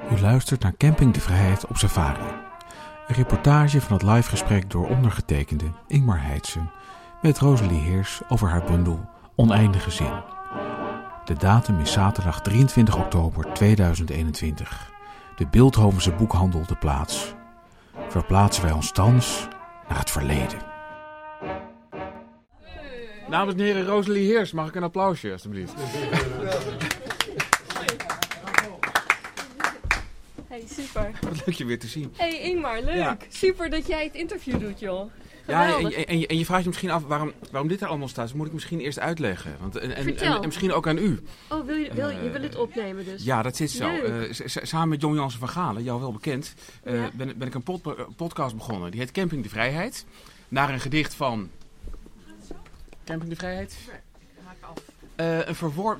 U luistert naar Camping de Vrijheid op Safari. Een reportage van het live gesprek door ondergetekende Ingmar Heidsen met Rosalie Heers over haar bundel Oneindige Zin. De datum is zaterdag 23 oktober 2021. De Beeldhovense boekhandel de plaats. Verplaatsen wij ons thans naar het verleden. Dames en heren, Rosalie Heers, mag ik een applausje alstublieft? Hey, super. Wat leuk je weer te zien. Hey Ingmar, leuk. Ja. Super dat jij het interview doet, joh. Ja, en, en, en je, en je vraagt je misschien af waarom, waarom dit er allemaal staat. Dat moet ik misschien eerst uitleggen. Want, en, en, en, Vertel. en misschien ook aan u. Oh, wil je, wil, je je wil het opnemen dus? Ja, dat zit zo. Eh, samen met John Jansen van Galen, jou wel bekend, eh, Ja. ben, ben ik een pod- eh, podcast begonnen. Die heet Camping de Vrijheid. Naar een gedicht van... Camping de Vrijheid? Eh, een,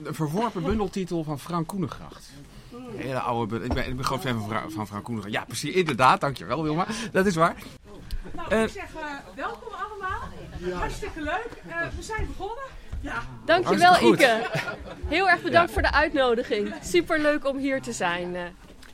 een verworpen bundeltitel van Frank Koenengracht. Hele oude bundel. Ik ben, ik ben groot fan van, Fra- van. Ja, precies. Inderdaad. Dankjewel, Wilma. Dat is waar. Nou, Eh, ik zeg eh, welkom allemaal. Hartstikke leuk. Eh, we zijn begonnen. Ja, Dankjewel Ike. Heel erg bedankt Ja. voor de uitnodiging. Super leuk om hier te zijn. eh.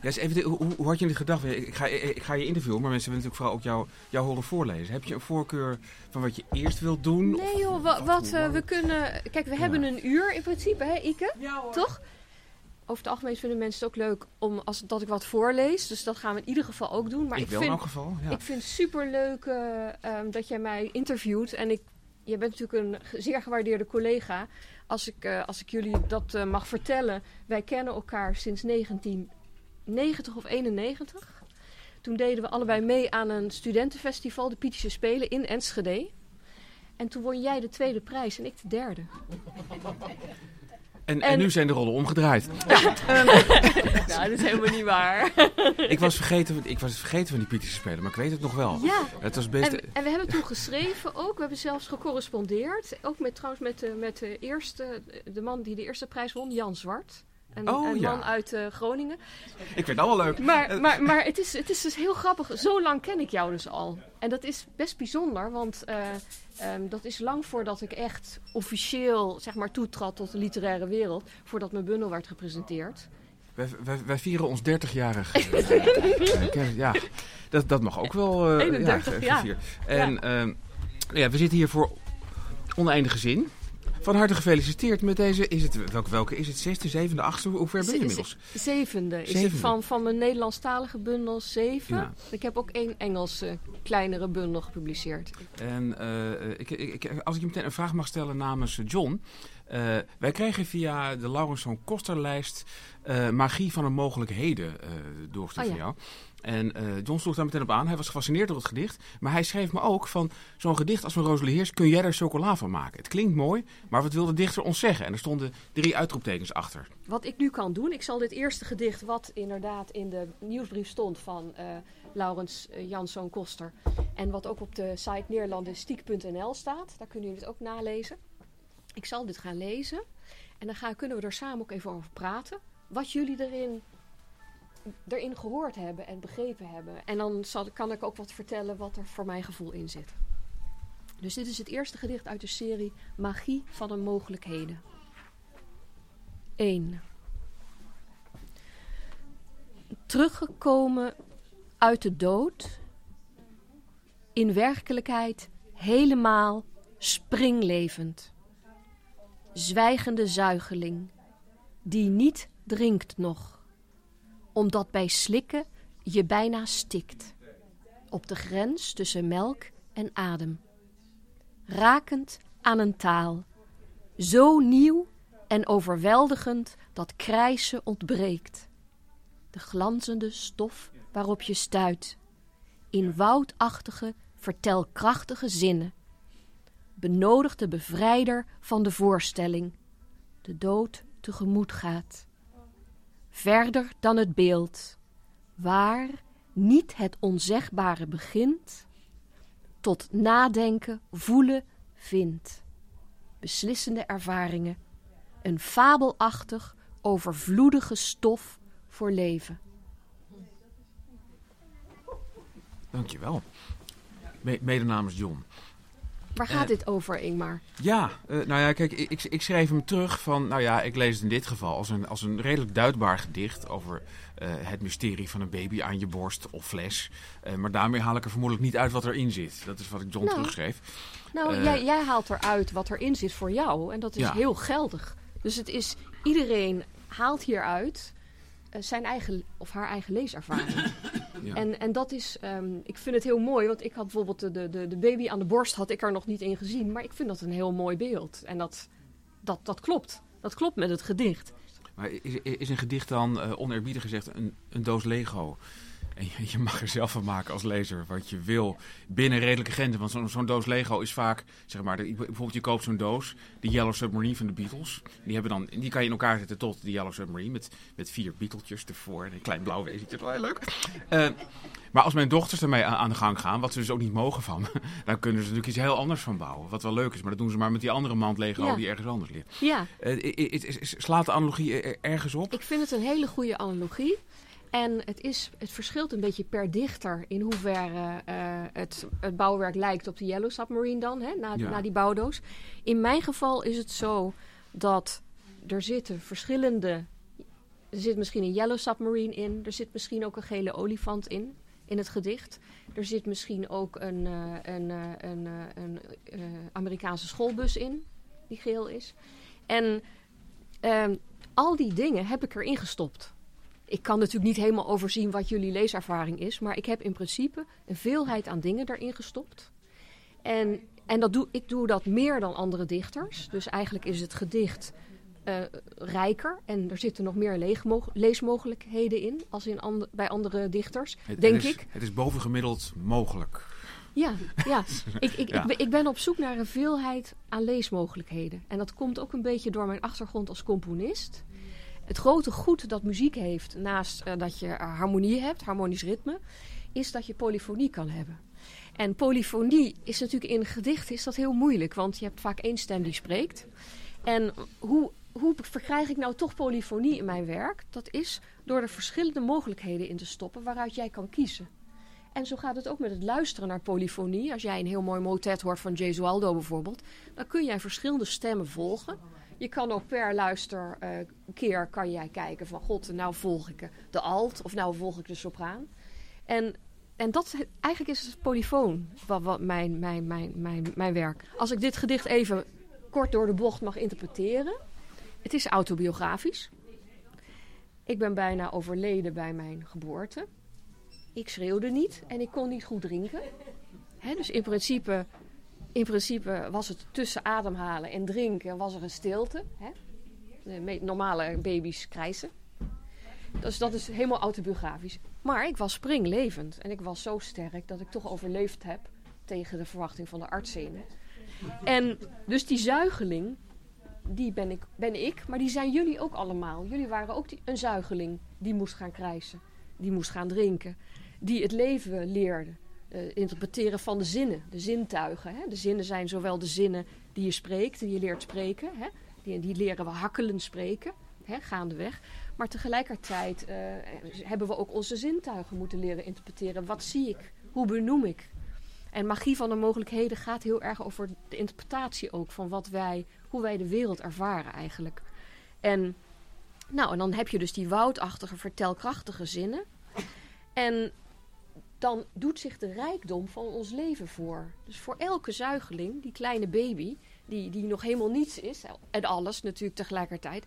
Ja, eens even, hoe, hoe had je dit gedacht? Ik ga, ik ga je interviewen, maar mensen willen natuurlijk vooral ook jou, jou horen voorlezen. Heb je een voorkeur van wat je eerst wilt doen? Nee joh, wa- wat, eh, we kunnen... Kijk, we hebben een uur in principe, hè Ike? ja hoor. Toch? Over het algemeen vinden mensen het ook leuk om, als, dat ik wat voorlees. Dus dat gaan we in ieder geval ook doen. Maar ik ik, wel in vind, elk geval. Ja. Ik vind het super leuk dat jij mij interviewt. En ik, je bent natuurlijk een zeer gewaardeerde collega. Als ik, eh, als ik jullie dat eh, mag vertellen. Wij kennen elkaar sinds 1990 of 91. Toen deden we allebei mee aan een studentenfestival, de Pietische Spelen in Enschede. En toen won jij de tweede prijs en ik de derde. en, en, en- nu zijn de rollen omgedraaid. nou, dat is helemaal niet waar. ik, was vergeten, ik was vergeten van die Pieterse Spelen, maar ik weet het nog wel. ja, Het was best... En, en we hebben toen geschreven ook. We hebben zelfs gecorrespondeerd. Ook met, trouwens met, met de eerste, de man die de eerste prijs won, Jan Zwart. Een, Oh, een ja. man uit eh, Groningen. Ik vind het allemaal leuk. Maar, maar, maar het, is, het is dus heel grappig. Zo lang ken ik jou dus al. En dat is best bijzonder, want eh, ehm, dat is lang voordat ik echt officieel zeg maar, toetrad tot de literaire wereld. Voordat mijn bundel werd gepresenteerd. Wij, wij, wij vieren ons 30-jarig. eh, kennis. ja, dat, dat mag ook wel. eh, 31 ge- jaar. gevierd. En ehm, ja, we zitten hier voor oneindige zin. Van harte gefeliciteerd met deze. Is het, welke, welke is het? Zesde, zevende, achtste? Hoe ver ben je inmiddels? Zevende is Zevende. het van, van mijn Nederlandstalige bundel zeven. Ja. Ik heb ook één Engelse kleinere bundel gepubliceerd. En eh, ik, ik, ik- als ik je meteen een vraag mag stellen namens John. Eh, wij kregen via de Laurensson Kosterlijst eh, Magie van een mogelijkheden eh doorgestuurd Oh ja. van jou. En John sloeg daar meteen op aan. Hij was gefascineerd door het gedicht. Maar hij schreef me ook van zo'n gedicht als van Rosalie Heers kun jij er chocola van maken. Het klinkt mooi, maar wat wil de dichter ons zeggen? En er stonden drie uitroeptekens achter. Wat ik nu kan doen, ik zal dit eerste gedicht, wat inderdaad in de nieuwsbrief stond van Laurens Janszoon Koster. En wat ook op de site neerlandistiek.nl staat. Daar kunnen jullie het ook nalezen. Ik zal dit gaan lezen. En dan gaan, kunnen we er samen ook even over praten. Wat jullie erin, erin gehoord hebben en begrepen hebben. En dan zal, kan ik ook wat vertellen wat er voor mijn gevoel in zit. Dus dit is het eerste gedicht uit de serie Magie van een mogelijkheden. 1. Teruggekomen uit de dood, in werkelijkheid helemaal springlevend. Zwijgende zuigeling, die niet drinkt nog, omdat bij slikken je bijna stikt, op de grens tussen melk en adem. Rakend aan een taal, zo nieuw en overweldigend dat krijsen ontbreekt. De glanzende stof waarop je stuit, in woudachtige, vertelkrachtige zinnen. Benodigt de bevrijder van de voorstelling, de dood tegemoet gaat. Verder dan het beeld, waar niet het onzegbare begint, tot nadenken, voelen, vindt. Beslissende ervaringen, een fabelachtig, overvloedige stof voor leven. Dankjewel. Me- Mede namens John. Waar gaat dit over, Ingmar? Ja, uh, nou ja, kijk, ik, ik, schreef hem terug van, nou ja, ik lees het in dit geval als een, als een redelijk duidbaar gedicht over uh, het mysterie van een baby aan je borst of fles. Maar daarmee haal ik er vermoedelijk niet uit wat erin zit. Dat is wat ik John nou, terugschreef. Nou, jij, jij, haalt eruit wat erin zit voor jou en dat is heel geldig. Dus het is, iedereen haalt hieruit zijn eigen of haar eigen leeservaring. En, en dat is, um, ik vind het heel mooi, want ik had bijvoorbeeld de, de, de baby aan de borst, had ik er nog niet in gezien. Maar ik vind dat een heel mooi beeld. En dat, dat, dat klopt. Dat klopt met het gedicht. Maar is, is een gedicht dan, uh, oneerbiedig gezegd, een, een doos Lego? En je, mag er zelf van maken als lezer wat je wil binnen redelijke grenzen. Want zo'n doos Lego is vaak, zeg maar, bijvoorbeeld je koopt zo'n doos, de Yellow Submarine van de Beatles. Die, hebben dan, die kan je in elkaar zetten tot de Yellow Submarine met, met vier Beateltjes ervoor en een klein blauw wezentje. Dat is wel heel leuk. Uh, maar als mijn dochters ermee aan, de gang gaan, wat ze dus ook niet mogen van dan kunnen ze natuurlijk iets heel anders van bouwen. Wat wel leuk is, maar dat doen ze maar met die andere mand Lego die ergens anders ligt. Ja. Uh, slaat de analogie ergens op? Ik vind het een hele goede analogie. En het, is, het verschilt een beetje per dichter in hoeverre uh, het, het bouwwerk lijkt op de Yellow Submarine dan, hè, na, na die bouwdoos. In mijn geval is het zo dat er zitten verschillende... Er zit misschien een Yellow Submarine in. Er zit misschien ook een gele olifant in, in het gedicht. Er zit misschien ook een, uh, een, uh, een, een Amerikaanse schoolbus in, die geel is. En ehm, al die dingen heb ik erin gestopt ik kan natuurlijk niet helemaal overzien wat jullie leeservaring is, maar ik heb in principe een veelheid aan dingen erin gestopt. En, en dat doe, ik doe dat meer dan andere dichters. Dus eigenlijk is het gedicht uh, rijker en er zitten nog meer leesmogelijkheden in als in bij andere dichters, denk het is, ik. Het is bovengemiddeld mogelijk. Ja, ja. Ik, ik, ik, ben op zoek naar een veelheid aan leesmogelijkheden. En dat komt ook een beetje door mijn achtergrond als componist het grote goed dat muziek heeft, naast uh, dat je harmonie hebt, harmonisch ritme, is dat je polyfonie kan hebben. En polyfonie is natuurlijk in gedichten is dat heel moeilijk, want je hebt vaak één stem die spreekt. En hoe, hoe verkrijg ik nou toch polyfonie in mijn werk? Dat is door er verschillende mogelijkheden in te stoppen waaruit jij kan kiezen. En zo gaat het ook met het luisteren naar polyfonie. Als jij een heel mooi motet hoort van Gesualdo bijvoorbeeld, dan kun jij verschillende stemmen volgen. Je kan ook per luisterkeer uh, kan jij kijken van god, nou volg ik de alt of nou volg ik de sopraan. En, en dat eigenlijk is het polyfoon wat, wat mijn, mijn, mijn, mijn, mijn werk. Als ik dit gedicht even kort door de bocht mag interpreteren. Het is autobiografisch. Ik ben bijna overleden bij mijn geboorte. Ik schreeuwde niet en ik kon niet goed drinken. dus in principe in principe was het tussen ademhalen en drinken was er een stilte. Hè? Normale baby's krijsen. Dus dat is helemaal autobiografisch. Maar ik was springlevend. En ik was zo sterk dat ik toch overleefd heb tegen de verwachting van de artsen. En dus die zuigeling, die ben ik, ben ik, maar die zijn jullie ook allemaal. Jullie waren ook een zuigeling die moest gaan krijsen, die moest gaan drinken, die het leven leerde interpreteren van de zinnen, de zintuigen. Hè? De zinnen zijn zowel de zinnen die je spreekt, die je leert spreken. Hè? Die, die leren we hakkelend spreken, hè, gaandeweg. Maar tegelijkertijd uh, hebben we ook onze zintuigen moeten leren interpreteren. Wat zie ik? Hoe benoem ik? En magie van de mogelijkheden gaat heel erg over de interpretatie ook van wat wij, hoe wij de wereld ervaren eigenlijk. En, nou, en dan heb je dus die woudachtige, vertelkrachtige zinnen. En dan doet zich de rijkdom van ons leven voor. Dus voor elke zuigeling, die kleine baby, die, die nog helemaal niets is, en alles natuurlijk tegelijkertijd,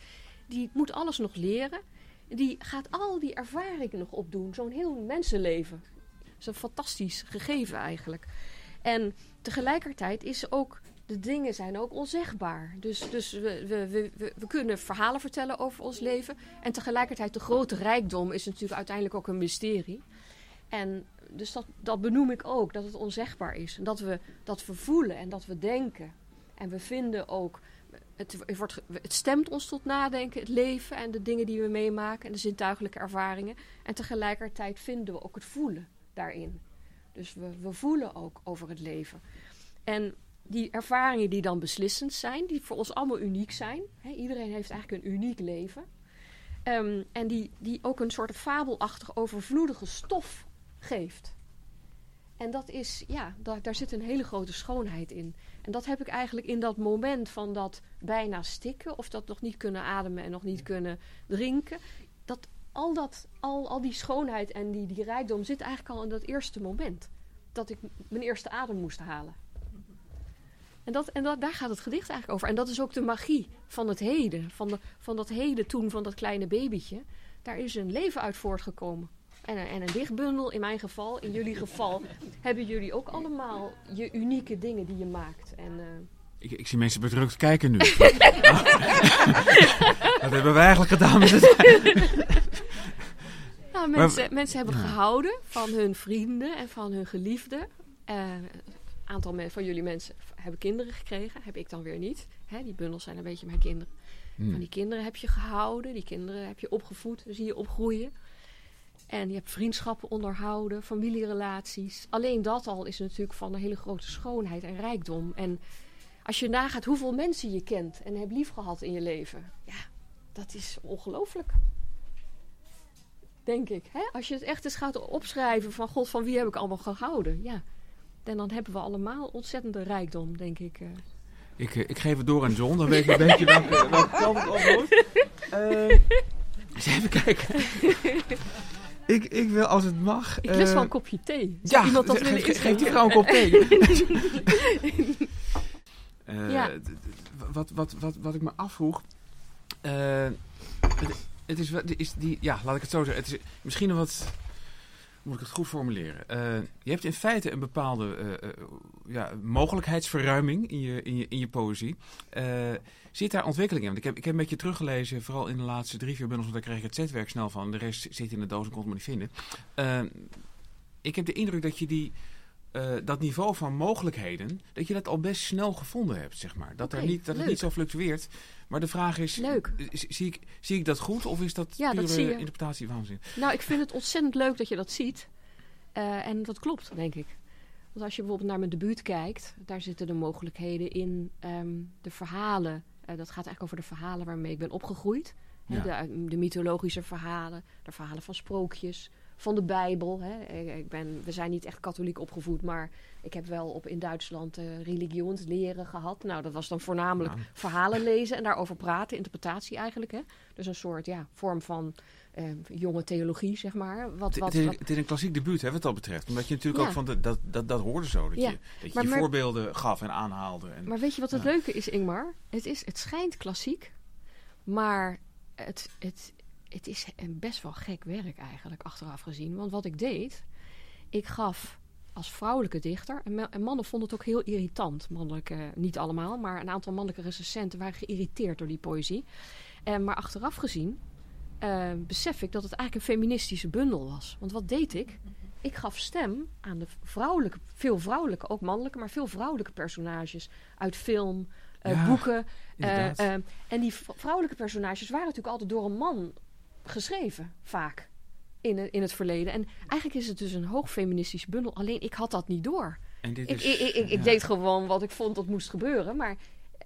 die moet alles nog leren. Die gaat al die ervaringen nog opdoen, zo'n heel mensenleven. Dat is een fantastisch gegeven eigenlijk. En tegelijkertijd is ook, de dingen zijn ook onzegbaar. Dus, dus we, we, we, we kunnen verhalen vertellen over ons leven. En tegelijkertijd de grote rijkdom is natuurlijk uiteindelijk ook een mysterie. En dus dat, dat benoem ik ook, dat het onzegbaar is. En dat we, dat we voelen en dat we denken. En we vinden ook, het, het, wordt, het stemt ons tot nadenken, het leven en de dingen die we meemaken en de zintuigelijke ervaringen. En tegelijkertijd vinden we ook het voelen daarin. Dus we, we voelen ook over het leven. En die ervaringen die dan beslissend zijn, die voor ons allemaal uniek zijn. Iedereen heeft eigenlijk een uniek leven. Um, en die, die ook een soort fabelachtig overvloedige stof geeft. En dat is, ja, daar, daar zit een hele grote schoonheid in. En dat heb ik eigenlijk in dat moment van dat bijna stikken, of dat nog niet kunnen ademen en nog niet kunnen drinken. Dat al, dat, al, al die schoonheid en die, die rijkdom zit eigenlijk al in dat eerste moment. Dat ik mijn eerste adem moest halen. En, dat, en dat, daar gaat het gedicht eigenlijk over. En dat is ook de magie van het heden. Van, de, van dat heden toen, van dat kleine babytje. Daar is een leven uit voortgekomen. En een, en een dichtbundel, in mijn geval, in jullie geval, hebben jullie ook allemaal je unieke dingen die je maakt. En, uh, ik, ik, zie mensen bedrukt kijken nu. Wat hebben wij eigenlijk gedaan met het... nou, mensen, maar, mensen hebben gehouden van hun vrienden en van hun geliefden. Uh, aantal van jullie mensen hebben kinderen gekregen. Heb ik dan weer niet. Hè, die bundels zijn een beetje mijn kinderen. Hmm. Van die kinderen heb je gehouden. Die kinderen heb je opgevoed. zie je opgroeien. En je hebt vriendschappen onderhouden, familierelaties. Alleen dat al is natuurlijk van een hele grote schoonheid en rijkdom. En als je nagaat hoeveel mensen je kent en hebt liefgehad in je leven. Ja, dat is ongelooflijk. Denk ik. Hè? Als je het echt eens gaat opschrijven van God, van wie heb ik allemaal gehouden? Ja. En dan hebben we allemaal ontzettende rijkdom, denk ik. eh. Ik, eh, ik geef het door aan John, dan weet je een beetje welke, welke kant het op moet. Uh, eens even kijken. Ik, ik wil, als het mag... Ik lust wel een kopje thee. Zou ja, iemand dat ge, ge, geef die vrouw een kop thee. uh, ja. wat, wat, wat, wat ik me afvroeg... Uh, het, het is, is die, ja, laat ik het zo zeggen. Het is misschien een wat moet ik het goed formuleren? Uh, je hebt in feite een bepaalde uh, uh, ja, mogelijkheidsverruiming in je, in je, in je poëzie. zit daar ontwikkeling in? Want ik heb, ik heb een beetje teruggelezen, vooral in de laatste drie, vier bundels, want daar kreeg ik het zetwerk snel van. De rest zit in de doos en kon het maar niet vinden. ik heb de indruk dat je die, dat niveau van mogelijkheden, dat je dat al best snel gevonden hebt, zeg maar. Dat, okay, er niet, dat het niet zo fluctueert. Maar de vraag is, leuk. Zie, ik, zie ik dat goed of is dat ja, pure dat interpretatie waanzin? Nou, ik vind het ontzettend leuk dat je dat ziet. Uh, en dat klopt, denk ik. Want als je bijvoorbeeld naar mijn debuut kijkt, daar zitten de mogelijkheden in, um, de verhalen. Uh, dat gaat eigenlijk over de verhalen waarmee ik ben opgegroeid. Ja. De, de, mythologische verhalen, de verhalen van sprookjes, van de Bijbel. Hè. Ik ben, we zijn niet echt katholiek opgevoed, maar ik heb wel op, in Duitsland uh, religionsleren gehad. Nou, dat was dan voornamelijk ja. verhalen lezen en daarover praten, interpretatie eigenlijk. Hè. Dus een soort ja, vorm van uh, jonge theologie, zeg maar. Wat, wat, het, is, wat... het is een klassiek debuut, hè, wat dat betreft. Omdat je natuurlijk ja. ook van de, dat, dat, dat hoorde zo. Dat ja. je, dat je, maar, je maar, voorbeelden gaf en aanhaalde. En, maar weet je wat het leuke is, Ingmar? Het, is, het schijnt klassiek, maar het, het, het is een best wel gek werk eigenlijk, achteraf gezien. Want wat ik deed, ik gaf als vrouwelijke dichter, en, en mannen vonden het ook heel irritant, mannelijke, niet allemaal, maar een aantal mannelijke recensenten waren geïrriteerd door die poëzie. En, maar achteraf gezien uh, besef ik dat het eigenlijk een feministische bundel was. Want wat deed ik? Ik gaf stem aan de vrouwelijke, veel vrouwelijke, ook mannelijke, maar veel vrouwelijke personages uit film, uh, ja, boeken. Uh, en die vrouwelijke personages waren natuurlijk altijd door een man geschreven, vaak. In, in het verleden. En eigenlijk is het dus een hoog feministische bundel. Alleen ik had dat niet door. En dit ik, is, ik, ik, ik ja. deed gewoon wat ik vond dat moest gebeuren. Maar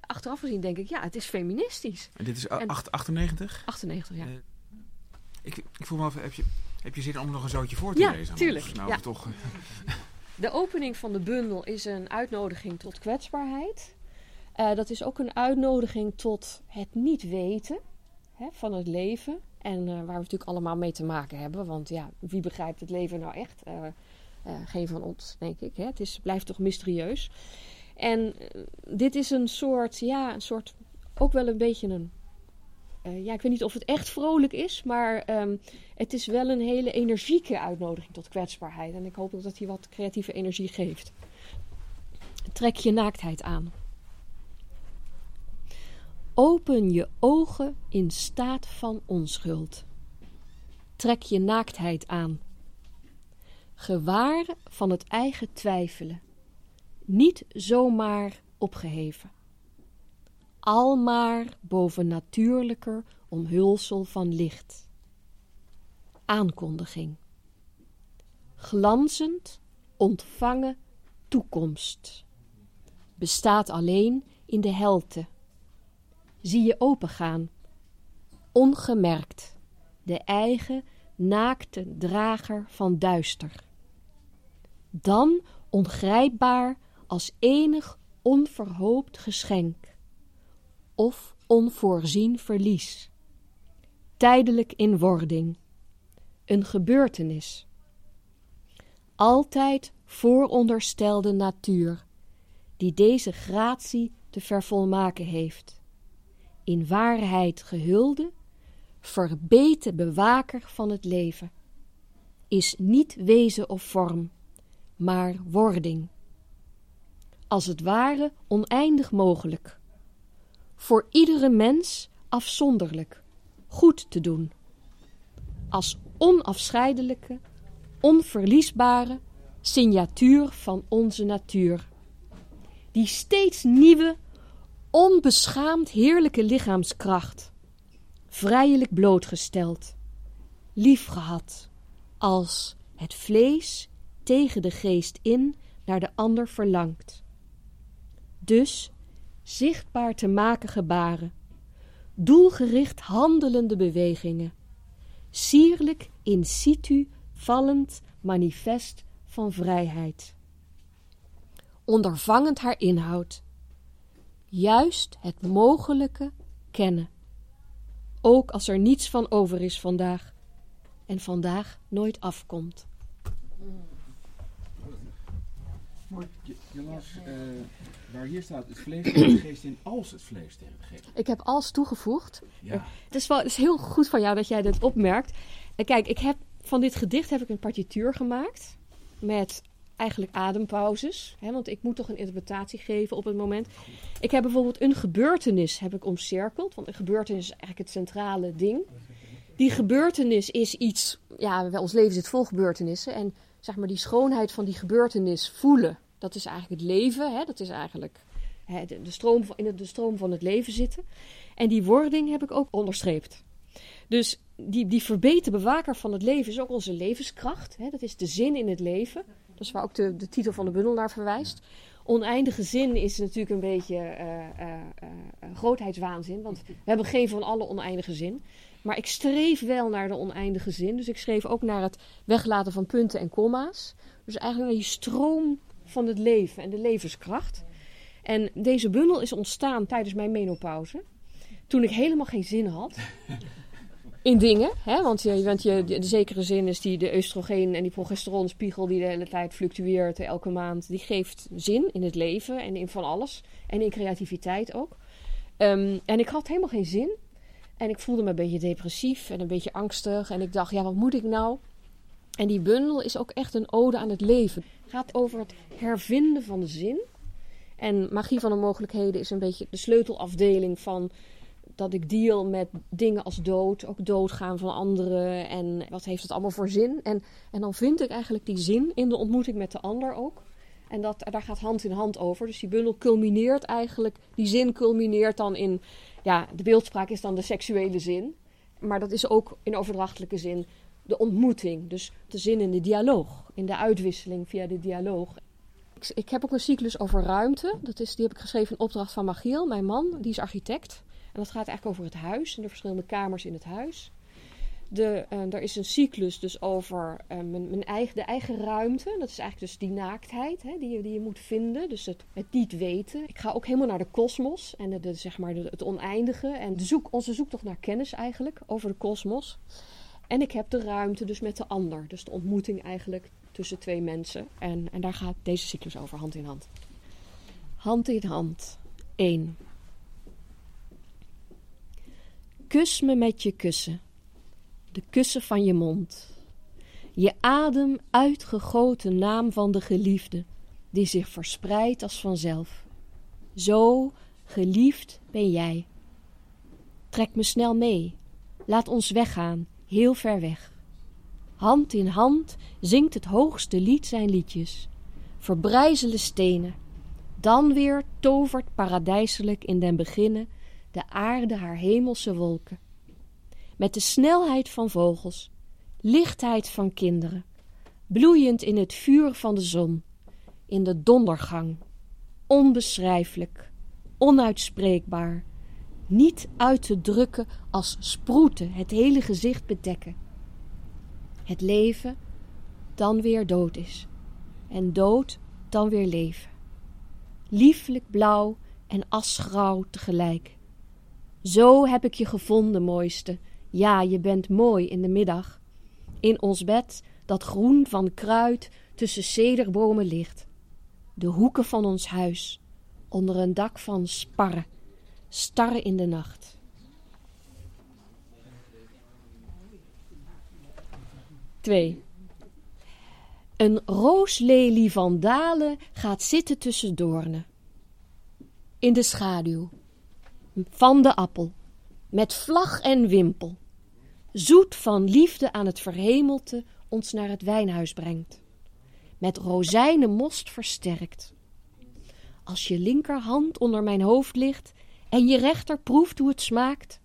achteraf gezien denk ik, ja, het is feministisch. En dit is En- 8, 98? 98, ja. Eh, ik, ik voel me af, heb je, heb je zin om nog een zootje voor te Ja, lezen? tuurlijk? Nou, ja. toch, eh, De opening van de bundel is een uitnodiging tot kwetsbaarheid. Eh, dat is ook een uitnodiging tot het niet weten van het leven. En eh, waar we natuurlijk allemaal mee te maken hebben. Want ja, wie begrijpt het leven nou echt? Eh, eh, geen van ons, denk ik. Hè? Het is, blijft toch mysterieus. En dit is een soort, ja, een soort, ook wel een beetje een... ja, ik weet niet of het echt vrolijk is, maar ehm, het is wel een hele energieke uitnodiging tot kwetsbaarheid. En ik hoop dat hij wat creatieve energie geeft. Trek je naaktheid aan. Open je ogen in staat van onschuld. Trek je naaktheid aan. Gewaar van het eigen twijfelen. Niet zomaar opgeheven. Almaar boven natuurlijker omhulsel van licht. Aankondiging. Glanzend ontvangen toekomst. Bestaat alleen in de helte. Zie je opengaan. Ongemerkt. De eigen naakte drager van duister. dan ongrijpbaar als enig onverhoopt geschenk of onvoorzien verlies, tijdelijk in wording, een gebeurtenis. Altijd vooronderstelde natuur, die deze gratie te vervolmaken heeft. In waarheid gehulde, verbeten bewaker van het leven, is niet wezen of vorm, maar wording. Als het ware oneindig mogelijk. Voor iedere mens afzonderlijk, goed te doen. Als onafscheidelijke, onverliesbare signatuur van onze natuur. Die steeds nieuwe, onbeschaamd heerlijke lichaamskracht, vrijelijk blootgesteld, liefgehad, als het vlees tegen de geest in naar de ander verlangt. Dus zichtbaar te maken gebaren, doelgericht handelende bewegingen, sierlijk in situ vallend manifest van vrijheid. Ondervangend haar inhoud, juist het mogelijke kennen, ook als er niets van over is vandaag en vandaag nooit afkomt. Maar je, je las uh, waar hier staat het vlees tegen de geest in als het vlees tegen de geest. Ik heb als toegevoegd. Ja. Het is, wel, het is heel goed van jou dat jij dit opmerkt. En kijk, ik heb, van dit gedicht heb ik een partituur gemaakt. Met eigenlijk adempauzes. Hè, want ik moet toch een interpretatie geven op het moment. Ik heb bijvoorbeeld een gebeurtenis heb ik omcirkeld. Want een gebeurtenis is eigenlijk het centrale ding. Die gebeurtenis is iets... Ja, ons leven zit vol gebeurtenissen. En zeg maar die schoonheid van die gebeurtenis voelen. Dat is eigenlijk het leven. Hè? Dat is eigenlijk hè, de, stroom in de stroom van het leven zitten. En die wording heb ik ook onderstreept. Dus die, die bewaker van het leven is ook onze levenskracht. Hè? Dat is de zin in het leven. Is waar ook de, de titel van de bundel naar verwijst. Oneindige zin is natuurlijk een beetje uh, uh, uh, grootheidswaanzin. Want we hebben geen van alle oneindige zin. Maar ik streef wel naar de oneindige zin. Dus ik schreef ook naar het weglaten van punten en komma's. Dus eigenlijk naar die stroom van het leven en de levenskracht. En deze bundel is ontstaan tijdens mijn menopauze. Toen ik helemaal geen zin had in dingen. Hè? Want, je, want je, de, zekere zin is die de oestrogeen en die progesteronspiegel die de hele tijd fluctueert elke maand. Die geeft zin in het leven en in van alles. En in creativiteit ook. Um, en ik had helemaal geen zin. En ik voelde me een beetje depressief en een beetje angstig. En ik dacht, ja, wat moet ik nou? En die bundel is ook echt een ode aan het leven. Het gaat over het hervinden van de zin. En magie van de mogelijkheden is een beetje de sleutelafdeling van dat ik deal met dingen als dood, ook doodgaan van anderen en wat heeft het allemaal voor zin. En, en dan vind ik eigenlijk die zin in de ontmoeting met de ander ook. En dat, daar gaat hand in hand over. Dus die bundel culmineert eigenlijk, die zin culmineert dan in, ja, de beeldspraak is dan de seksuele zin. Maar dat is ook in overdrachtelijke zin de ontmoeting. Dus de zin in de dialoog, in de uitwisseling via de dialoog. Ik, heb ook een cyclus over ruimte. Dat is, die heb ik geschreven in opdracht van Magiel, mijn man. Die is architect. En dat gaat eigenlijk over het huis en de verschillende kamers in het huis. De, uh, er is een cyclus dus over uh, mijn, mijn, eigen, de eigen ruimte. Dat is eigenlijk dus die naaktheid hè, die, je, die je moet vinden. Dus het, niet weten. Ik ga ook helemaal naar de kosmos en de, zeg maar het oneindige. En de zoek, onze zoektocht naar kennis eigenlijk over de kosmos. En ik heb de ruimte dus met de ander. Dus de ontmoeting eigenlijk tussen twee mensen. En, en daar gaat deze cyclus over, hand in hand. Hand in hand. 1. Kus me met je kussen, de kussen van je mond. Je adem uitgegoten naam van de geliefde, die zich verspreidt als vanzelf. Zo geliefd ben jij. Trek me snel mee, laat ons weggaan, heel ver weg. Hand in hand zingt het hoogste lied zijn liedjes, verbrijzelen stenen. Dan weer tovert paradijselijk in den beginnen de aarde haar hemelse wolken. Met de snelheid van vogels, lichtheid van kinderen, bloeiend in het vuur van de zon, in de dondergang, onbeschrijfelijk, onuitspreekbaar, niet uit te drukken als sproeten het hele gezicht bedekken. Het leven dan weer dood is. en dood dan weer leven. Lieflijk blauw en asgrauw tegelijk. Zo heb ik je gevonden, mooiste. Ja, je bent mooi in de middag. In ons bed, dat groen van kruid tussen cederbomen ligt. De hoeken van ons huis, onder een dak van sparren, starren in de nacht. Twee. Een rooslelie van dalen gaat zitten tussen doornen. In de schaduw. Van de appel. Met vlag en wimpel. Zoet van liefde aan het verhemelte ons naar het wijnhuis brengt. Met rozijnenmost versterkt. Als je linkerhand onder mijn hoofd ligt en je rechter proeft hoe het smaakt,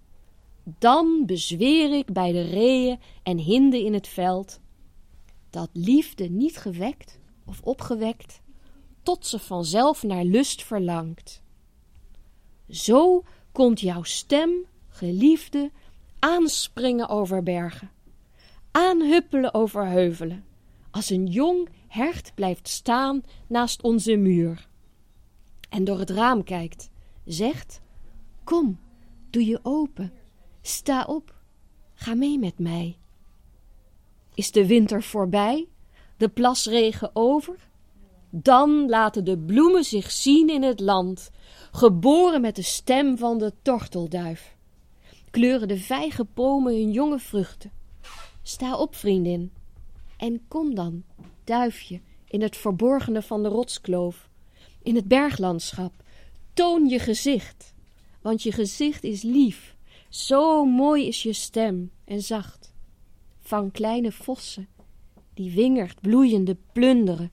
dan bezweer ik bij de reeën en hinden in het veld dat liefde niet gewekt of opgewekt, tot ze vanzelf naar lust verlangt. Zo komt jouw stem, geliefde, aanspringen over bergen, aanhuppelen over heuvelen, als een jong hert blijft staan naast onze muur en door het raam kijkt, zegt: Kom, doe je open, sta op, ga mee met mij. Is de winter voorbij, de plasregen over? Dan laten de bloemen zich zien in het land, geboren met de stem van de tortelduif. Kleuren de vijgenbomen hun jonge vruchten. Sta op, vriendin, en kom dan, duifje, in het verborgene van de rotskloof, in het berglandschap. Toon je gezicht, want je gezicht is lief, zo mooi is je stem en zacht van kleine vossen, die wingerd bloeiende plunderen.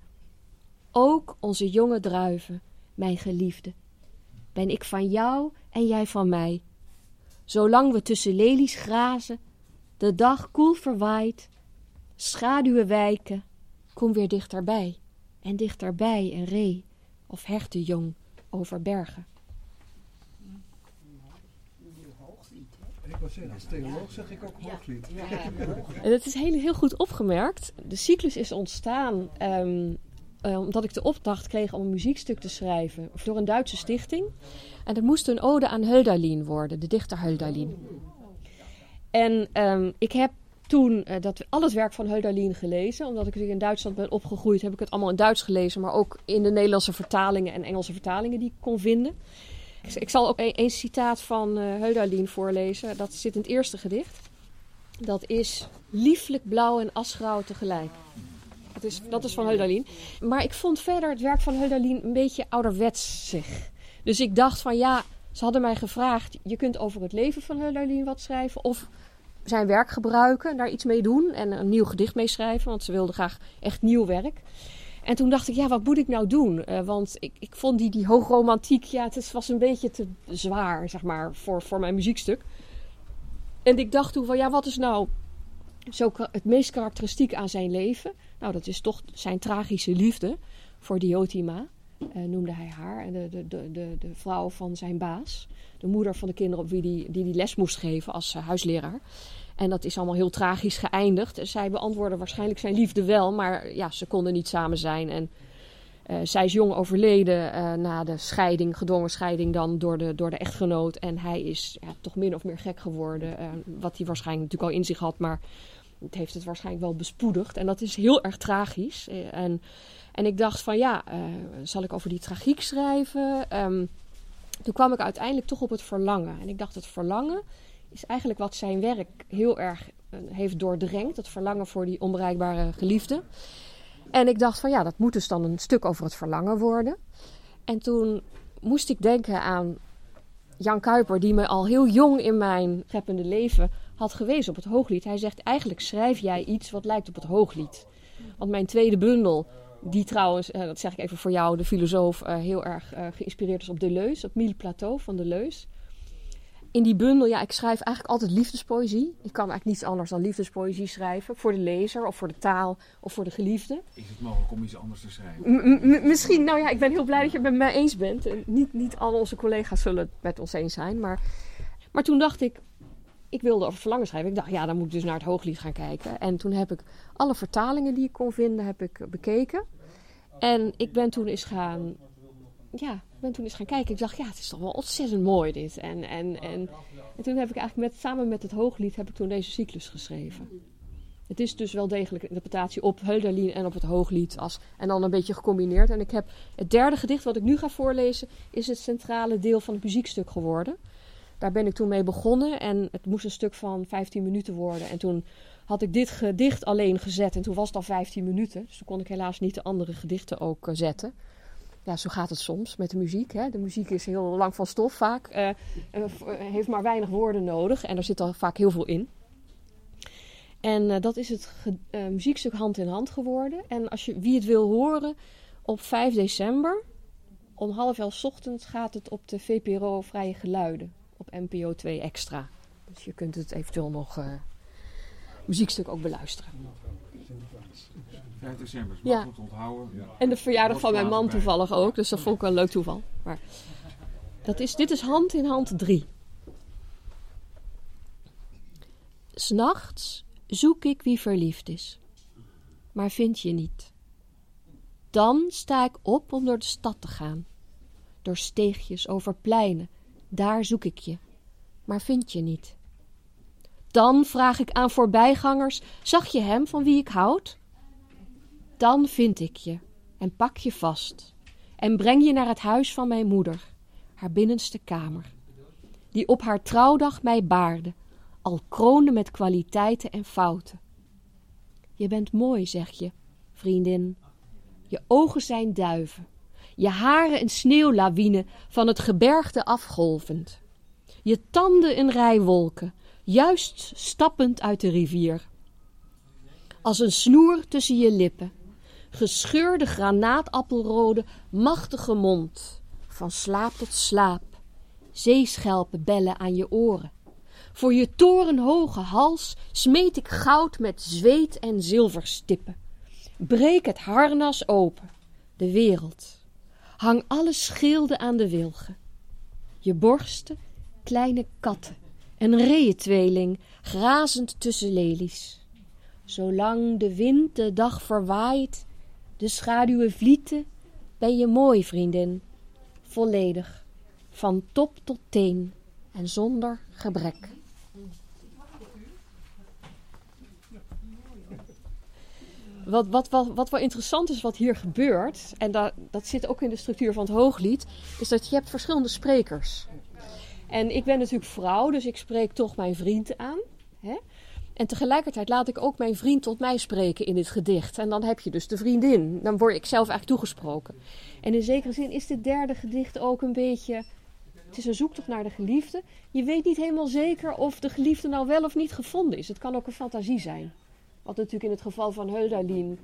Ook onze jonge druiven, mijn geliefde, ben ik van jou en jij van mij. Zolang we tussen lelies grazen, de dag koel verwaait, schaduwen wijken, kom weer dichterbij en dichterbij een ree of hertenjong over bergen. als theoloog zeg ik ook hooglied. Dat is heel, heel goed opgemerkt. De cyclus is ontstaan um, omdat ik de opdracht kreeg om een muziekstuk te schrijven door een Duitse stichting. En dat moest een ode aan Hölderlin worden, de dichter Hölderlin. En um, ik heb toen uh, dat, al het werk van Hölderlin gelezen. Omdat ik in Duitsland ben opgegroeid, heb ik het allemaal in Duits gelezen. Maar ook in de Nederlandse vertalingen en Engelse vertalingen die ik kon vinden. Ik, zal ook een, citaat van uh, Hölderlin voorlezen. Dat zit in het eerste gedicht. Dat is lieflijk blauw en asgrauw tegelijk. Dat is, dat is van Hölderlin. Maar ik vond verder het werk van Hölderlin een beetje ouderwetsig. Dus ik dacht van ja, ze hadden mij gevraagd... je kunt over het leven van Hölderlin wat schrijven... of zijn werk gebruiken, daar iets mee doen... en een nieuw gedicht mee schrijven, want ze wilden graag echt nieuw werk... En toen dacht ik, ja, wat moet ik nou doen? Uh, want ik, ik vond die, die hoogromantiek, ja, het was een beetje te zwaar, zeg maar, voor, voor mijn muziekstuk. En ik dacht toen van, ja, wat is nou zo het meest karakteristiek aan zijn leven? Nou, dat is toch zijn tragische liefde voor Diotima, uh, noemde hij haar. De, de, de, de, vrouw van zijn baas. De moeder van de kinderen op wie die, die, die les moest geven als uh, huisleraar. En dat is allemaal heel tragisch geëindigd. Zij beantwoordde waarschijnlijk zijn liefde wel, maar ja, ze konden niet samen zijn. En uh, zij is jong overleden uh, na de scheiding, gedwongen scheiding dan door de, door de echtgenoot. En hij is ja, toch min of meer gek geworden. Wat hij waarschijnlijk natuurlijk al in zich had, maar het heeft het waarschijnlijk wel bespoedigd. En dat is heel erg tragisch. En, en ik dacht van ja, zal ik over die tragiek schrijven? Um, toen kwam ik uiteindelijk toch op het verlangen. En ik dacht, het verlangen is eigenlijk wat zijn werk heel erg uh, heeft doordrenkt. Het verlangen voor die onbereikbare geliefde. En ik dacht van ja, dat moet dus dan een stuk over het verlangen worden. En toen moest ik denken aan Jan Kuiper, die me al heel jong in mijn scheppende leven had gewezen op het hooglied. Hij zegt eigenlijk schrijf jij iets wat lijkt op het hooglied. Want mijn tweede bundel, die trouwens, uh, dat zeg ik even voor jou, de filosoof, uh, heel erg uh, geïnspireerd is op Deleuze, op Mille Plateau van Deleuze in die bundel, ja, ik schrijf eigenlijk altijd liefdespoëzie. Ik kan eigenlijk niets anders dan liefdespoëzie schrijven. Voor de lezer, of voor de taal, of voor de geliefde. Is het mogelijk om iets anders te schrijven? M misschien, nou ja, ik ben heel blij dat je het met mij eens bent. En niet, niet al onze collega's zullen het met ons eens zijn. Maar, maar toen dacht ik, ik wilde over verlangen schrijven. Ik dacht, ja, dan moet ik dus naar het hooglied gaan kijken. En toen heb ik alle vertalingen die ik kon vinden, heb ik bekeken. En ik ben toen eens gaan, ja, ben toen eens gaan kijken. Ik dacht, ja, het is toch wel ontzettend mooi dit. En, en, en, en toen heb ik eigenlijk met, samen met het Hooglied heb ik toen deze cyclus geschreven. Het is dus wel degelijk een interpretatie op Hölderlin en op het Hooglied. Als, en dan een beetje gecombineerd. En ik heb het derde gedicht wat ik nu ga voorlezen, is het centrale deel van het muziekstuk geworden. Daar ben ik toen mee begonnen en het moest een stuk van 15 minuten worden. En toen had ik dit gedicht alleen gezet en toen was het al 15 minuten. Dus toen kon ik helaas niet de andere gedichten ook uh, zetten. Ja, zo gaat het soms met de muziek. Hè. De muziek is heel lang van stof vaak. Uh, heeft maar weinig woorden nodig en er zit al vaak heel veel in. En dat is het muziekstuk hand in hand geworden. En als je, wie het wil horen, op 5 december om half elf ochtends gaat het op de VPRO Vrije Geluiden. Op NPO 2 Extra. Dus je kunt het eventueel nog muziekstuk ook beluisteren. 5 december, Ja. ja. goed onthouden. En de verjaardag van mijn man toevallig ook. Dus dat vond ik wel een leuk toeval. Maar dat is, dit is hand in hand 3. S'nachts zoek ik wie verliefd is, maar vind je niet. Dan sta ik op om door de stad te gaan. Door steegjes, over pleinen, daar zoek ik je, maar vind je niet. Dan vraag ik aan voorbijgangers: zag je hem van wie ik houd? Dan vind ik je en pak je vast en breng je naar het huis van mijn moeder, haar binnenste kamer, die op haar trouwdag mij baarde, al kroonde met kwaliteiten en fouten. Je bent mooi, zeg je, vriendin. Je ogen zijn duiven, je haren een sneeuwlawine van het gebergte afgolvend. Je tanden een rij wolken, juist stappend uit de rivier. Als een snoer tussen je lippen, gescheurde granaatappelrode, machtige mond, van slaap tot slaap, zeeschelpen bellen aan je oren. Voor je torenhoge hals smeet ik goud met zweet en zilverstippen. Breek het harnas open, de wereld. Hang alle schilden aan de wilgen. Je borsten, kleine katten, een reeëntweeling, grazend tussen lelies. Zolang de wind de dag verwaait, de schaduwen vlieten, ben je mooi, vriendin. Volledig, van top tot teen en zonder gebrek. Wat, wat, wat, wat wel interessant is wat hier gebeurt, en dat, dat zit ook in de structuur van het hooglied, is dat je hebt verschillende sprekers. En ik ben natuurlijk vrouw, dus ik spreek toch mijn vriend aan. Hè? En tegelijkertijd laat ik ook mijn vriend tot mij spreken in dit gedicht. En dan heb je dus de vriendin. Dan word ik zelf eigenlijk toegesproken. En in zekere zin is dit derde gedicht ook een beetje. Het is een zoektocht naar de geliefde. Je weet niet helemaal zeker of de geliefde nou wel of niet gevonden is. Het kan ook een fantasie zijn. Wat natuurlijk in het geval van Hölderlin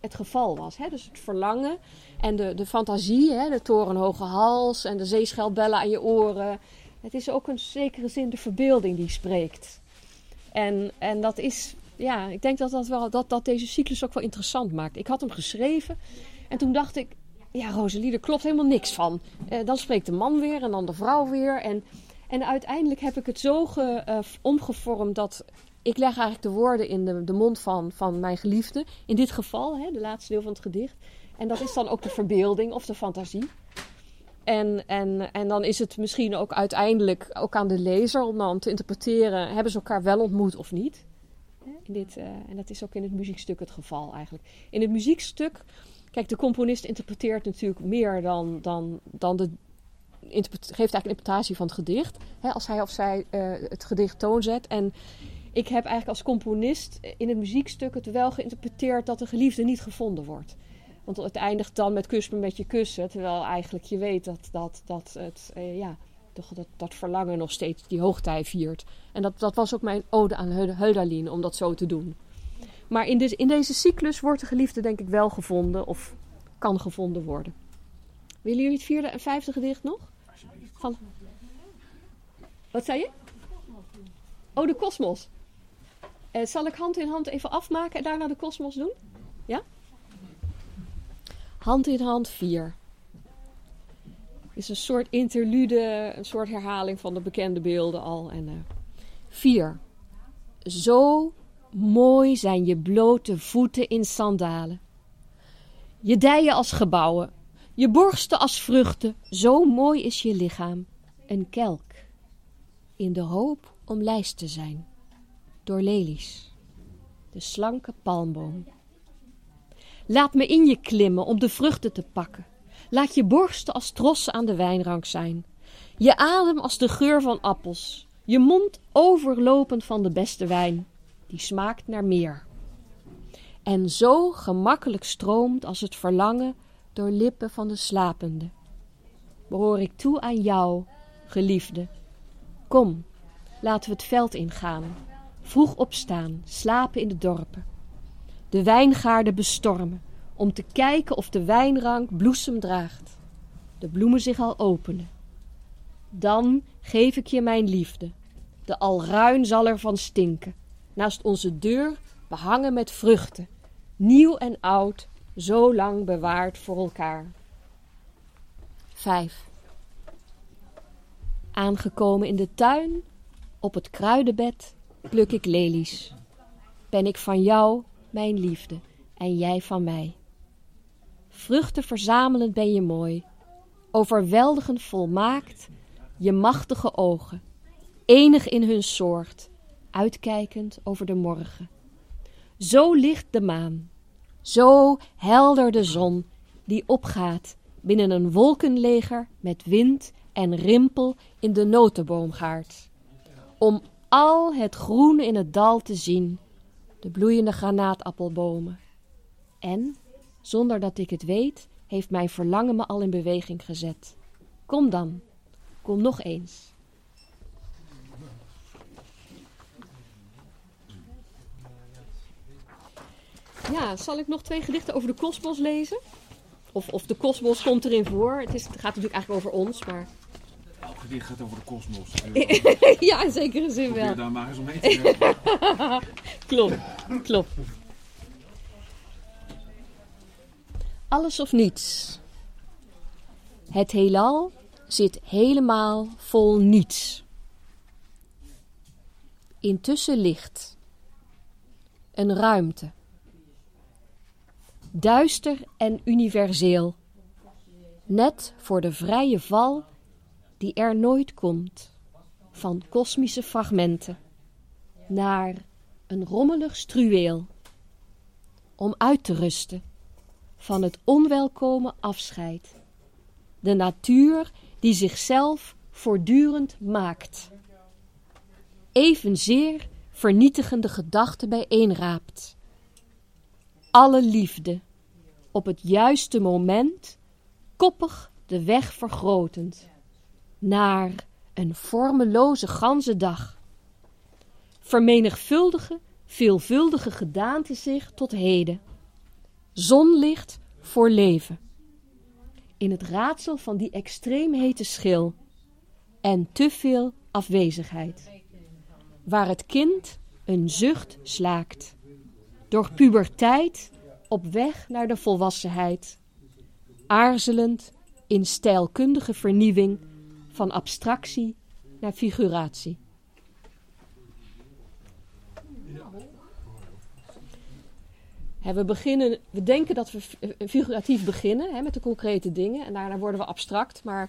het geval was. Hè? Dus het verlangen en de, de fantasie, hè? de torenhoge hals en de zeeschelbellen aan je oren. Het is ook een zekere zin de verbeelding die spreekt. En, en dat is, ja, ik denk dat, dat, wel, dat dat deze cyclus ook wel interessant maakt. Ik had hem geschreven en toen dacht ik, ja, Rosalie, er klopt helemaal niks van. Eh, dan spreekt de man weer en dan de vrouw weer. En, en uiteindelijk heb ik het zo ge, uh, omgevormd dat ik leg eigenlijk de woorden in de, de mond van, van mijn geliefde. In dit geval, hè, de laatste deel van het gedicht. En dat is dan ook de verbeelding of de fantasie. En, en, en dan is het misschien ook uiteindelijk ook aan de lezer om dan te interpreteren: hebben ze elkaar wel ontmoet of niet? In dit, uh, en dat is ook in het muziekstuk het geval eigenlijk. In het muziekstuk, kijk, de componist interpreteert natuurlijk meer dan, dan, dan de. geeft eigenlijk een interpretatie van het gedicht. Hè, als hij of zij uh, het gedicht toonzet. En ik heb eigenlijk als componist in het muziekstuk het wel geïnterpreteerd dat de geliefde niet gevonden wordt. Want het eindigt dan met kus me met je kussen. Terwijl eigenlijk je weet dat, dat, dat het, uh, ja, toch dat, dat verlangen nog steeds die hoogtij viert. En dat, dat was ook mijn ode aan Hölderlin om dat zo te doen. Maar in, dit, in deze cyclus wordt de geliefde denk ik wel gevonden of kan gevonden worden. Willen jullie het vierde en vijfde gedicht nog? Van... Wat zei je? Oh, de kosmos. Uh, zal ik hand in hand even afmaken en daarna de kosmos doen? Ja? Hand in hand 4. Is een soort interlude, een soort herhaling van de bekende beelden al. En 4. Uh, Zo mooi zijn je blote voeten in sandalen. Je dijen als gebouwen, je borsten als vruchten, zo mooi is je lichaam, een kelk, in de hoop om lijst te zijn, door lelies, de slanke palmboom. Laat me in je klimmen om de vruchten te pakken. Laat je borsten als trossen aan de wijnrank zijn. Je adem als de geur van appels. Je mond overlopend van de beste wijn, die smaakt naar meer. En zo gemakkelijk stroomt als het verlangen door lippen van de slapende. Behoor ik toe aan jou, geliefde. Kom, laten we het veld ingaan. Vroeg opstaan, slapen in de dorpen. De wijngaarden bestormen, om te kijken of de wijnrank bloesem draagt. De bloemen zich al openen. Dan geef ik je mijn liefde. De alruin zal ervan stinken. Naast onze deur behangen met vruchten. Nieuw en oud, zo lang bewaard voor elkaar. 5. Aangekomen in de tuin, op het kruidenbed, pluk ik lelies. Ben ik van jou, mijn liefde, en jij van mij. Vruchten verzamelend ben je mooi, overweldigend volmaakt, je machtige ogen, enig in hun soort, uitkijkend over de morgen. Zo licht de maan, zo helder de zon, die opgaat binnen een wolkenleger met wind en rimpel in de notenboomgaard. Om al het groen in het dal te zien, de bloeiende granaatappelbomen. En, zonder dat ik het weet, heeft mijn verlangen me al in beweging gezet. Kom dan, kom nog eens. Ja, zal ik nog twee gedichten over de kosmos lezen? Of, of de kosmos komt erin voor. Het, is, het gaat natuurlijk eigenlijk over ons, maar... Gedicht gaat over de kosmos. ja, in zekere zin wel. Probeer daar maar eens omheen te klopt, klopt. Alles of niets. Het heelal zit helemaal vol niets. Intussen licht. Een ruimte. Duister en universeel. Net voor de vrije val die er nooit komt. Van kosmische fragmenten. Naar een rommelig struweel. Om uit te rusten van het onwelkome afscheid. De natuur die zichzelf voortdurend maakt. Evenzeer vernietigende gedachten bijeenraapt. Alle liefde, op het juiste moment, koppig de weg vergrotend. Naar een vormeloze ganse dag. Vermenigvuldige, veelvuldige gedaante zich tot heden. Zonlicht voor leven. In het raadsel van die extreem hete schil en te veel afwezigheid. Waar het kind een zucht slaakt. Door puberteit op weg naar de volwassenheid. Aarzelend in stijlkundige vernieuwing van abstractie naar figuratie. we, beginnen, we denken dat we figuratief beginnen met de concrete dingen en daarna worden we abstract. Maar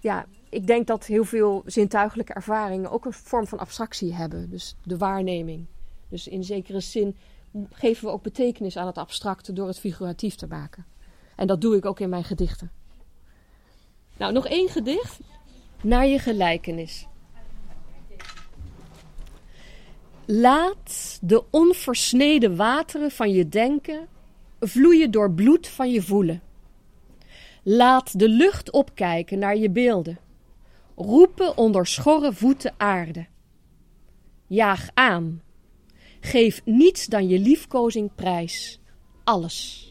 ja, ik denk dat heel veel zintuigelijke ervaringen ook een vorm van abstractie hebben. Dus de waarneming. Dus in zekere zin geven we ook betekenis aan het abstracte door het figuratief te maken. En dat doe ik ook in mijn gedichten. Nou, nog één gedicht. Naar je gelijkenis. Laat de onversneden wateren van je denken vloeien door bloed van je voelen. Laat de lucht opkijken naar je beelden. Roepen onder schorre voeten aarde. Jaag aan. Geef niets dan je liefkozing prijs. Alles.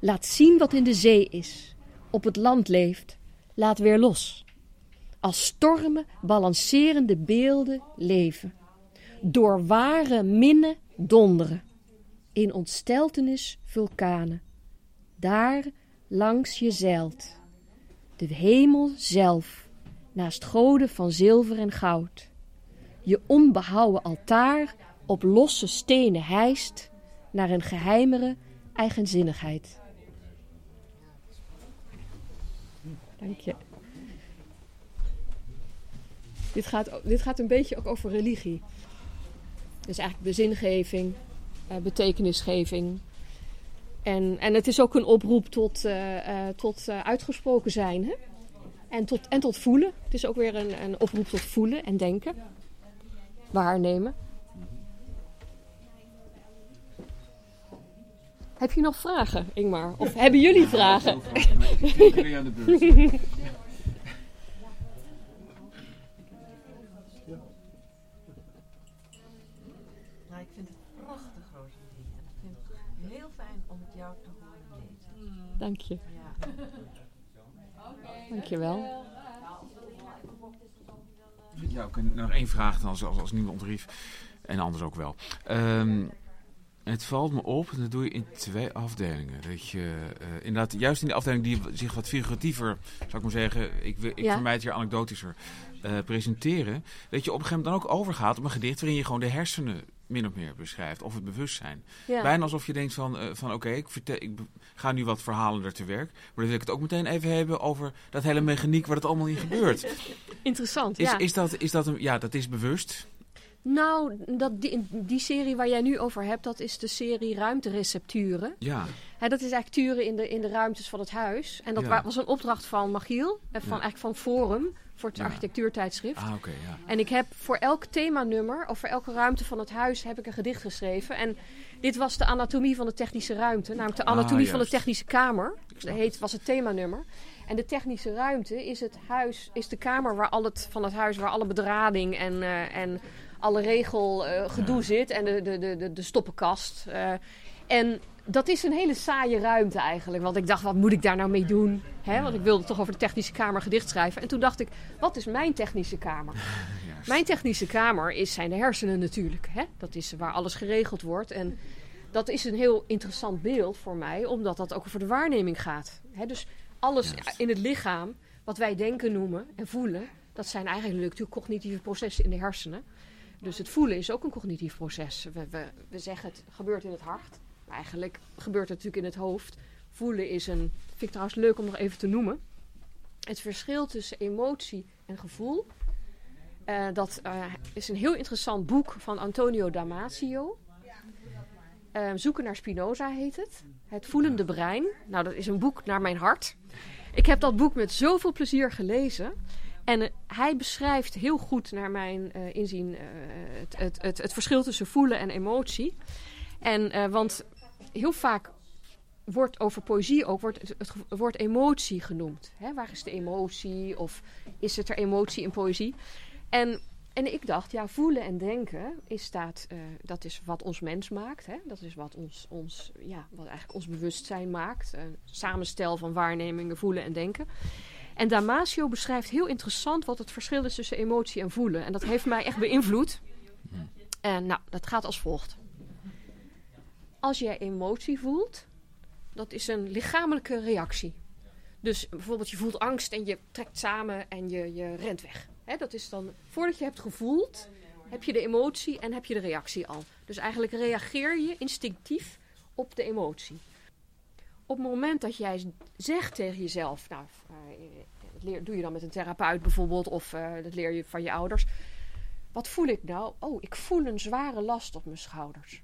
Laat zien wat in de zee is, op het land leeft. Laat weer los. Als stormen balancerende beelden leven door ware minne donderen. In ontsteltenis vulkanen. Daar langs je zeilt. De hemel zelf, naast goden van zilver en goud. Je onbehouwen altaar op losse stenen hijst naar een geheimere eigenzinnigheid. Dank je. Dit gaat, dit gaat een beetje ook over religie. Dus eigenlijk de zingeving, uh, betekenisgeving. En, en het is ook een oproep tot, uh, uh, tot uitgesproken zijn. Hè? En, tot, en tot voelen. Het is ook weer een, een oproep tot voelen en denken. Waarnemen. Heb je nog vragen, Ingmar? Of hebben jullie vragen? Ik ben aan de beurt. Nou, ik vind het prachtig, Rosalie. En ik vind het heel fijn om het jou te horen lezen. Dank je. Ja. Dank je wel. Ja, ik heb nog één vraag dan, als, als, als niemand ontrief. En anders ook wel. Ehm, het valt me op, en dat doe je in twee afdelingen. Dat je eh, inderdaad, juist in de afdeling die zich wat figuratiever, zou ik maar zeggen, ik, wil- ik Ja. vermijd het hier anekdotischer, eh, presenteren. Dat je op een gegeven moment dan ook overgaat op een gedicht waarin je gewoon de hersenen min of meer beschrijft. Of het bewustzijn. Ja. Bijna alsof je denkt van, eh, van oké, ik, ik ga nu wat verhalen er te werk. Maar dan wil ik het ook meteen even hebben over dat hele mechaniek waar het allemaal in gebeurt. Interessant, Is, ja. is dat, is dat een, ja, dat is bewust. Nou, dat, die, die serie waar jij nu over hebt, dat is de serie Ruimterecepturen. Ja, dat is eigenlijk turen in de, in de ruimtes van het huis. En dat Ja. was een opdracht van Magiel, en van, Ja. eigenlijk van Forum, voor het Ja. architectuurtijdschrift. ah ja. En ik heb voor elk themanummer, of voor elke ruimte van het huis, heb ik een gedicht geschreven. En dit was de anatomie van de technische ruimte, namelijk de Ah, anatomie van de technische kamer. Dat heet, was het themanummer. En de technische ruimte is het huis, is de kamer waar al het van het huis, waar alle bedrading en, eh, en alle regel eh, gedoe zit. En de, de, de, de, de stoppenkast. eh. en dat is een hele saaie ruimte eigenlijk. Want ik dacht, wat moet ik daar nou mee doen? Want ik wilde toch over de technische kamer gedicht schrijven. En toen dacht ik, wat is mijn technische kamer? Mijn technische kamer is, zijn de hersenen natuurlijk. Hè? Dat is waar alles geregeld wordt. En dat is een heel interessant beeld voor mij, omdat dat ook over de waarneming gaat. Hè? Dus alles in het lichaam, wat wij denken noemen en voelen, dat zijn eigenlijk natuurlijk cognitieve processen in de hersenen. Dus het voelen is ook een cognitief proces. We, we, we zeggen het gebeurt in het hart, eigenlijk gebeurt het natuurlijk in het hoofd. Voelen is een, vind ik trouwens leuk om nog even te noemen. Het verschil tussen emotie en gevoel. Eh, dat eh, is een heel interessant boek van Antonio Damasio. Eh, Zoeken naar Spinoza heet het. Het voelende brein. Nou, dat is een boek naar mijn hart. Ik heb dat boek met zoveel plezier gelezen. En hij beschrijft heel goed, naar mijn inzien, het, het, het, het verschil tussen voelen en emotie. En, want heel vaak wordt over poëzie ook wordt het, het ge- woord emotie genoemd. Hè? Waar is de emotie? Of is het er emotie in poëzie? En, en ik dacht, ja, voelen en denken is staat, eh, dat is wat ons mens maakt. Hè? Dat is wat ons, ons, ja, wat eigenlijk ons bewustzijn maakt. Een samenstel van waarnemingen, voelen en denken. En Damasio beschrijft heel interessant wat het verschil is tussen emotie en voelen. En dat heeft mij echt beïnvloed. En nou, dat gaat als volgt. Als jij emotie voelt, dat is een lichamelijke reactie. Dus bijvoorbeeld je voelt angst en je trekt samen en je, je rent weg. Dat is dan, voordat je hebt gevoeld, heb je de emotie en heb je de reactie al. Dus eigenlijk reageer je instinctief op de emotie. Op het moment dat jij zegt tegen jezelf, nou, eh, dat leer, doe je dan met een therapeut bijvoorbeeld, of eh, dat leer je van je ouders. Wat voel ik nou? Oh, ik voel een zware last op mijn schouders.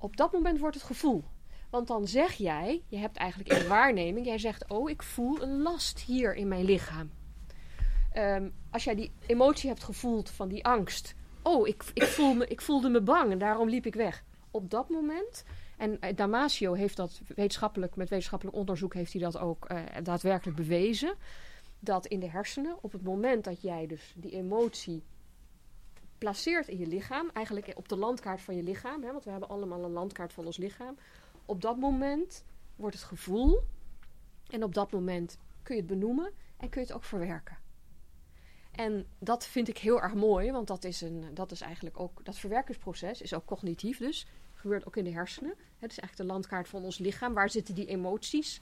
Op dat moment wordt het gevoel. Want dan zeg jij, je hebt eigenlijk de waarneming, jij zegt, oh, ik voel een last hier in mijn lichaam. Ehm, als jij die emotie hebt gevoeld van die angst, oh, ik, ik, voel me, ik voelde me bang en daarom liep ik weg. Op dat moment, en eh, Damasio heeft dat wetenschappelijk, met wetenschappelijk onderzoek heeft hij dat ook eh, daadwerkelijk bewezen, dat in de hersenen, op het moment dat jij dus die emotie placeert in je lichaam, eigenlijk op de landkaart van je lichaam, hè, want we hebben allemaal een landkaart van ons lichaam, op dat moment wordt het gevoel en op dat moment kun je het benoemen en kun je het ook verwerken. En dat vind ik heel erg mooi, want dat is, een, dat is eigenlijk ook, dat verwerkingsproces is ook cognitief dus, gebeurt ook in de hersenen. Het is eigenlijk de landkaart van ons lichaam, waar zitten die emoties?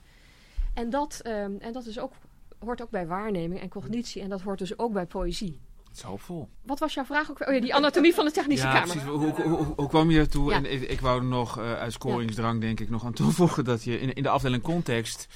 En dat, ehm, en dat is ook, hoort ook bij waarneming en cognitie en dat hoort dus ook bij poëzie. Is hoopvol. Wat was jouw vraag ook? Oh ja, die anatomie van de technische ja, kamer. precies. Hoe, hoe, hoe, hoe kwam je ertoe? Ja. En ik, ik wou er nog eh, uit scoringsdrang denk ik nog aan toevoegen dat je in, in de afdeling context,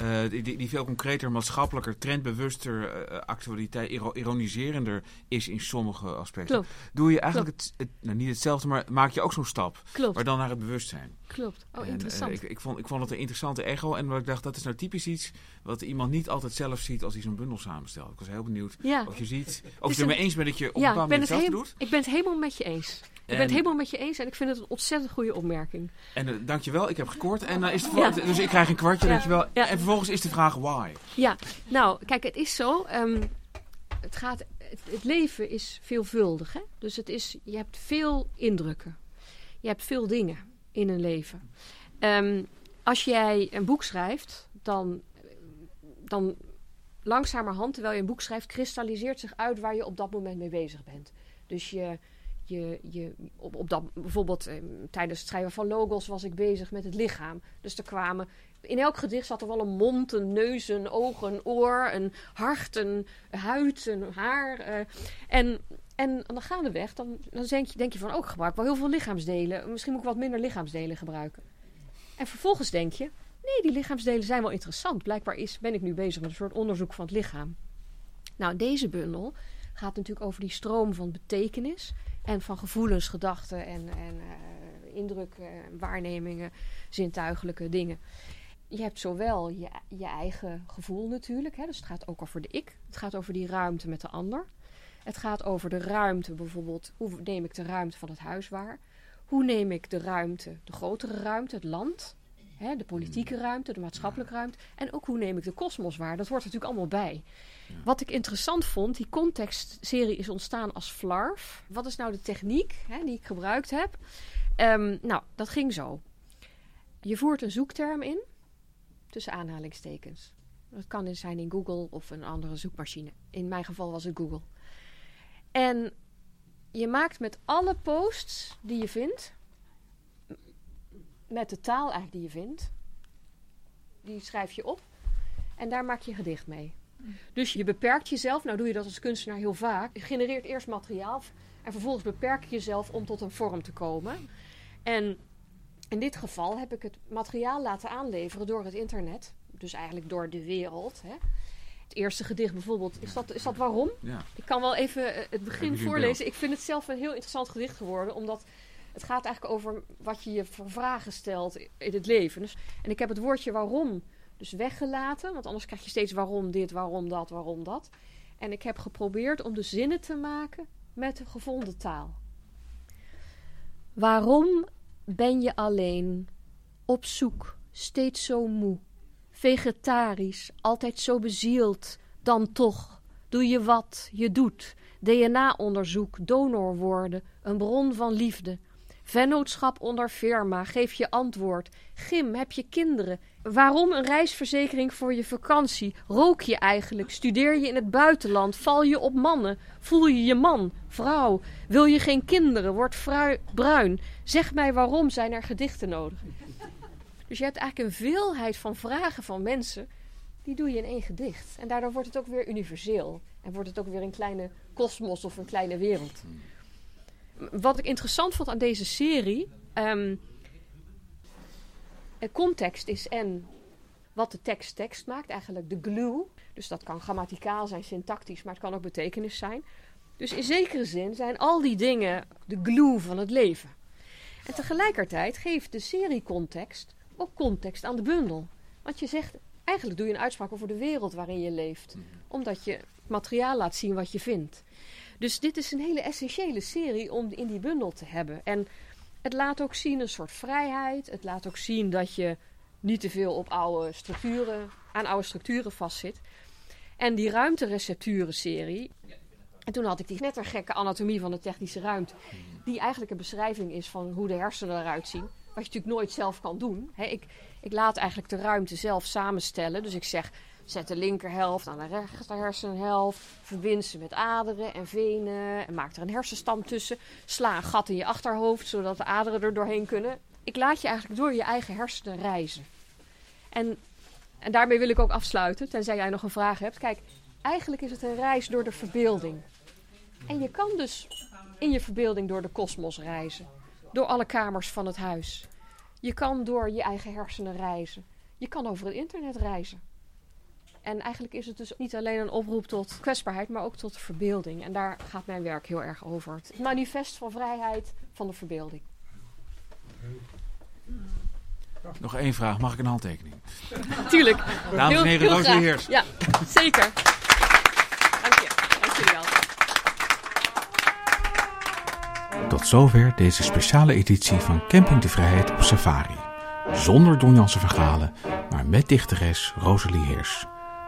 eh, die, die, veel concreter, maatschappelijker, trendbewuster, eh, actualiteit, iro- ironiserender is in sommige aspecten. Klopt, Doe je eigenlijk het, het- nou, niet hetzelfde, maar maak je ook zo'n stap, klopt, maar dan naar het bewustzijn. klopt. Oh, En, interessant. ik, ik, vond, ik vond het een interessante echo en wat ik dacht, dat is nou typisch iets wat iemand niet altijd zelf ziet als hij zo'n bundel samenstelt. Ik was heel benieuwd ja. of je ziet, of je een- eens bent dat je op een ja, bepaald ik ben, moment het hetzelfde heel- doet. ik ben het helemaal met je eens. Ik ben En- het helemaal met je eens en ik vind het een ontzettend goede opmerking. En uh, dankjewel, ik heb gekoord. En, uh, is de Ja. Dus ik krijg een kwartje, Ja. dankjewel. Ja. En vervolgens is de vraag why. Ja, nou, kijk, het is zo. ehm, het, gaat, het, het leven is veelvuldig. Hè? Dus het is, je hebt veel indrukken. Je hebt veel dingen in een leven. Ehm, als jij een boek schrijft, dan, dan langzamerhand, terwijl je een boek schrijft, kristalliseert zich uit waar je op dat moment mee bezig bent. Dus je, je, je, op, op dat, bijvoorbeeld eh, tijdens het schrijven van logos was ik bezig met het lichaam. Dus er kwamen, in elk gedicht zat er wel een mond, een neus, een oog, een oor, een hart, een huid, een haar. eh, en, en dan gaandeweg, dan, dan denk, je, denk je van, ook oh, ik gebruik wel heel veel lichaamsdelen. Misschien moet ik wat minder lichaamsdelen gebruiken. En vervolgens denk je, nee, die lichaamsdelen zijn wel interessant. Blijkbaar is, ben ik nu bezig met een soort onderzoek van het lichaam. Nou, deze bundel gaat natuurlijk over die stroom van betekenis en van gevoelens, gedachten en, en uh, indrukken, waarnemingen, zintuigelijke dingen. Je hebt zowel je, je eigen gevoel natuurlijk, hè, dus het gaat ook over de ik. Het gaat over die ruimte met de ander. Het gaat over de ruimte bijvoorbeeld, hoe neem ik de ruimte van het huis waar? Hoe neem ik de ruimte, de grotere ruimte, het land, hè, de politieke ruimte, de maatschappelijke ruimte. En ook hoe neem ik de kosmos waar? Dat hoort er natuurlijk allemaal bij. Ja. Wat ik interessant vond, die contextserie is ontstaan als FLARF. Wat is nou de techniek hè, die ik gebruikt heb? Um, nou, dat ging zo. Je voert een zoekterm in, tussen aanhalingstekens. Dat kan zijn in Google of een andere zoekmachine. In mijn geval was het Google. En je maakt met alle posts die je vindt, met de taal eigenlijk die je vindt, die schrijf je op en daar maak je gedicht mee. Dus je beperkt jezelf, nou doe je dat als kunstenaar heel vaak. Je genereert eerst materiaal en vervolgens beperk je jezelf om tot een vorm te komen. En in dit geval heb ik het materiaal laten aanleveren door het internet, dus eigenlijk door de wereld. Hè. Het eerste gedicht bijvoorbeeld, is dat, is dat waarom? Ja. Ik kan wel even het begin voorlezen. Ik vind het zelf een heel interessant gedicht geworden, omdat het gaat eigenlijk over wat je je voor vragen stelt in het leven. Dus, en ik heb het woordje waarom dus weggelaten, want anders krijg je steeds waarom dit, waarom dat, waarom dat. En ik heb geprobeerd om de zinnen te maken met de gevonden taal. Waarom ben je alleen, op zoek, steeds zo moe, vegetarisch, altijd zo bezield, dan toch doe je wat je doet. DNA-onderzoek, donor worden, een bron van liefde. Vennootschap onder firma, geef je antwoord. Gim, heb je kinderen? Waarom een reisverzekering voor je vakantie? Rook je eigenlijk? Studeer je in het buitenland? Val je op mannen? Voel je je man, vrouw? Wil je geen kinderen? Word frui, bruin? Zeg mij waarom zijn er gedichten nodig? Dus je hebt eigenlijk een veelheid van vragen van mensen. Die doe je in één gedicht. En daardoor wordt het ook weer universeel. En wordt het ook weer een kleine kosmos of een kleine wereld wat ik interessant vond aan deze serie. Um, context is en wat de tekst tekst maakt, eigenlijk de glue. Dus dat kan grammaticaal zijn, syntactisch, maar het kan ook betekenis zijn. Dus in zekere zin zijn al die dingen de glue van het leven. En tegelijkertijd geeft de serie context ook context aan de bundel. Want je zegt, eigenlijk doe je een uitspraak over de wereld waarin je leeft. Omdat je materiaal laat zien wat je vindt. Dus dit is een hele essentiële serie om in die bundel te hebben. En het laat ook zien een soort vrijheid. Het laat ook zien dat je niet te veel op oude structuren, aan oude structuren vastzit. En die ruimterecepturen-serie. En toen had ik die knettergekke anatomie van de technische ruimte. Die eigenlijk een beschrijving is van hoe de hersenen eruit zien. Wat je natuurlijk nooit zelf kan doen. Ik, ik laat eigenlijk de ruimte zelf samenstellen. Dus ik zeg, Zet de linkerhelft aan de rechter hersenhelft. Verbind ze met aderen en venen. En maak er een hersenstam tussen. Sla een gat in je achterhoofd, zodat de aderen er doorheen kunnen. Ik laat je eigenlijk door je eigen hersenen reizen. En, en daarmee wil ik ook afsluiten, tenzij jij nog een vraag hebt. Kijk, eigenlijk is het een reis door de verbeelding. En je kan dus in je verbeelding door de kosmos reizen. Door alle kamers van het huis. Je kan door je eigen hersenen reizen. Je kan over het internet reizen. En eigenlijk is het dus niet alleen een oproep tot kwetsbaarheid, maar ook tot verbeelding. En daar gaat mijn werk heel erg over. Het manifest van vrijheid van de verbeelding. Nog één vraag, mag ik een handtekening? Tuurlijk. Dames en heren, Rosalie. Heers. Ja, zeker. Dank je. Dank jullie wel. Tot zover deze speciale editie van Camping de Vrijheid op Safari. Zonder Don Jansen Vergalen, maar met dichteres Rosalie Heers.